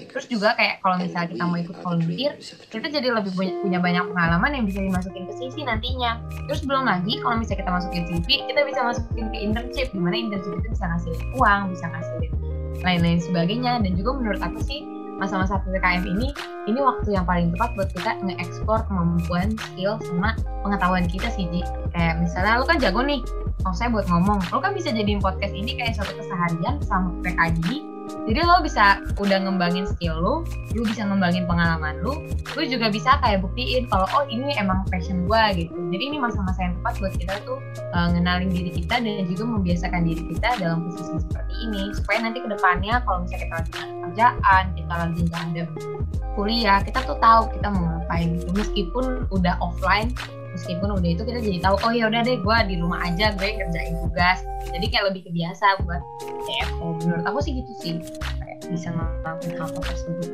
Terus juga kayak kalau misalnya kita mau ikut volunteer, kita jadi lebih punya banyak pengalaman yang bisa dimasukin ke CV nantinya. Terus belum lagi kalau misalnya kita masukin CV, kita bisa masukin ke internship, di mana internship itu bisa ngasih uang, bisa ngasih lain-lain sebagainya. Dan juga menurut aku sih, masa-masa PPKM ini ini waktu yang paling tepat buat kita nge-explore kemampuan, skill, sama pengetahuan kita sih Ji. Kayak misalnya lu kan jago nih, mau saya buat ngomong, lu kan bisa jadiin podcast ini kayak satu keseharian sama PKJ jadi lo bisa udah ngembangin skill lo lo bisa ngembangin pengalaman lo lo juga bisa kayak buktiin kalau oh ini emang passion gue gitu. Jadi ini masa-masa yang tepat buat kita tuh uh, ngenalin diri kita dan juga membiasakan diri kita dalam posisi seperti ini. Supaya nanti ke depannya kalau misalnya kita lagi kerjaan kita lagi nggak ada kuliah kita tuh tahu kita mau ngapain. Meskipun udah offline meskipun udah itu kita jadi tahu oh ya udah deh gue di rumah aja gue ngerjain tugas. Jadi kayak lebih kebiasa buat CFO menurut aku sih gitu sih kayak bisa ngelakuin hal tersebut.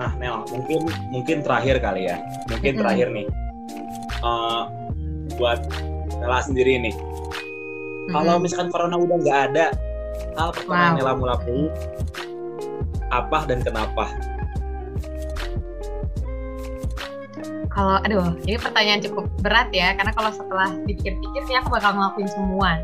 Nah Mel mungkin mungkin terakhir kali ya. Mungkin hmm. terakhir nih. Uh, buat Nela sendiri nih. Hmm. kalau misalkan corona udah nggak ada hal pertama wow. Nela mau lakuin? Apa dan kenapa kalau aduh ini pertanyaan cukup berat ya karena kalau setelah dipikir-pikir nih aku bakal ngelakuin semua.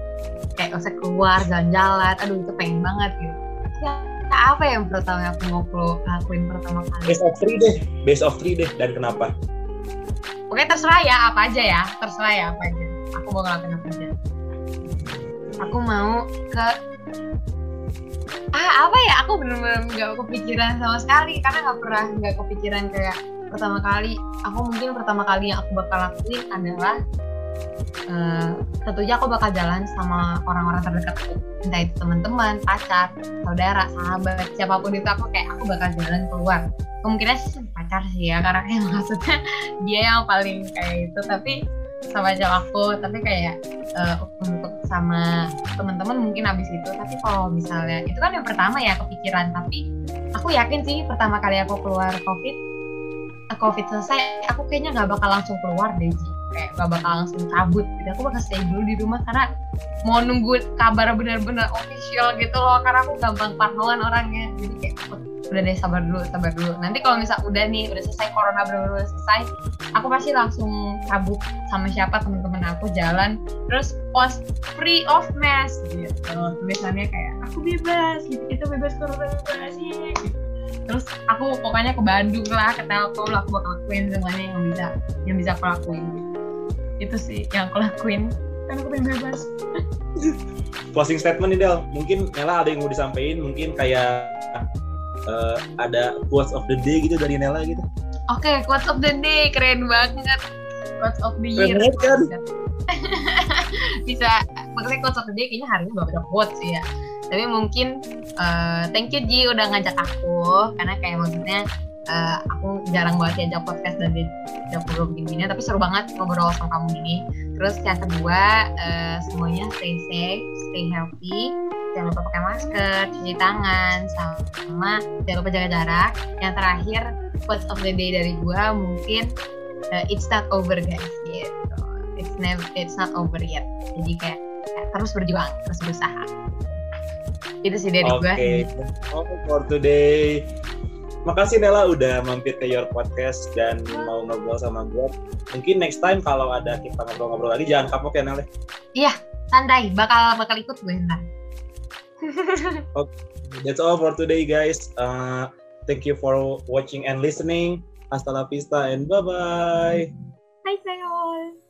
Kayak usah keluar jalan-jalan aduh itu pengen banget gitu. Ya apa yang pertama aku mau lakuin pertama kali? Base of three deh base of three deh dan kenapa? Oke terserah ya apa aja ya terserah ya apa aja. Aku mau ngelakuin apa aja. Aku mau ke ah apa ya? Aku bener-bener nggak kepikiran sama sekali karena nggak pernah nggak kepikiran kayak pertama kali aku mungkin pertama kali yang aku bakal lakuin adalah uh, tentunya aku bakal jalan sama orang-orang terdekat entah itu teman-teman pacar saudara sahabat siapa pun itu aku kayak aku bakal jalan keluar. Kemungkinan sih pacar sih ya karena kayak maksudnya dia yang paling kayak itu tapi sama aja aku tapi kayak uh, untuk sama teman-teman mungkin habis itu. Tapi kalau misalnya itu kan yang pertama ya kepikiran. Tapi aku yakin sih pertama kali aku keluar covid covid selesai aku kayaknya nggak bakal langsung keluar deh Ji. Kayak nggak bakal langsung cabut gitu. Aku bakal stay dulu di rumah karena mau nunggu kabar benar-benar official gitu loh. Karena aku gampang parnoan orangnya. Jadi kayak udah deh sabar dulu sabar dulu. Nanti kalau misal udah nih udah selesai corona benar-benar selesai aku pasti langsung cabut sama siapa teman-teman aku jalan. Terus post free of mask gitu. Tulisannya kayak aku bebas gitu. Itu bebas corona bebas. Gitu terus aku pokoknya ke Bandung lah ke Telkom lah aku bakal lakuin semuanya yang bisa yang bisa aku lakuin. Itu sih yang aku lakuin. Kan aku pengen bebas. Closing statement nih Del. Mungkin Nela ada yang mau disampaikan? Mungkin kayak uh, ada quotes of the day gitu dari Nela gitu? Oke okay, quotes of the day. Keren banget. Quotes of the year. Keren kan? bisa maksudnya quotes of the day kayaknya hari ini gak ada quotes sih ya tapi mungkin uh, thank you Ji udah ngajak aku. Karena kayak maksudnya uh, aku jarang banget diajak podcast dan diajak ngobrol begini tapi seru banget ngobrol sama kamu ini. Terus yang kedua uh, semuanya stay safe stay healthy. Jangan lupa pakai masker cuci tangan sama jangan lupa jaga jarak. Yang terakhir quotes of the day dari gua mungkin uh, it's not over guys gitu. It's never it's not over yet. Jadi kayak, kayak terus berjuang terus berusaha itu sih dari okay. gue okay for today makasih Nela udah mampir ke your podcast dan mau ngobrol sama gue. Mungkin next time kalau ada kita ngobrol-ngobrol lagi jangan kapok ya Nela. Iya, santai. Bakal bakal ikut gue ntar. okay, that's all for today guys. Uh, thank you for watching and listening. Hasta la vista and bye-bye. Bye, Seol.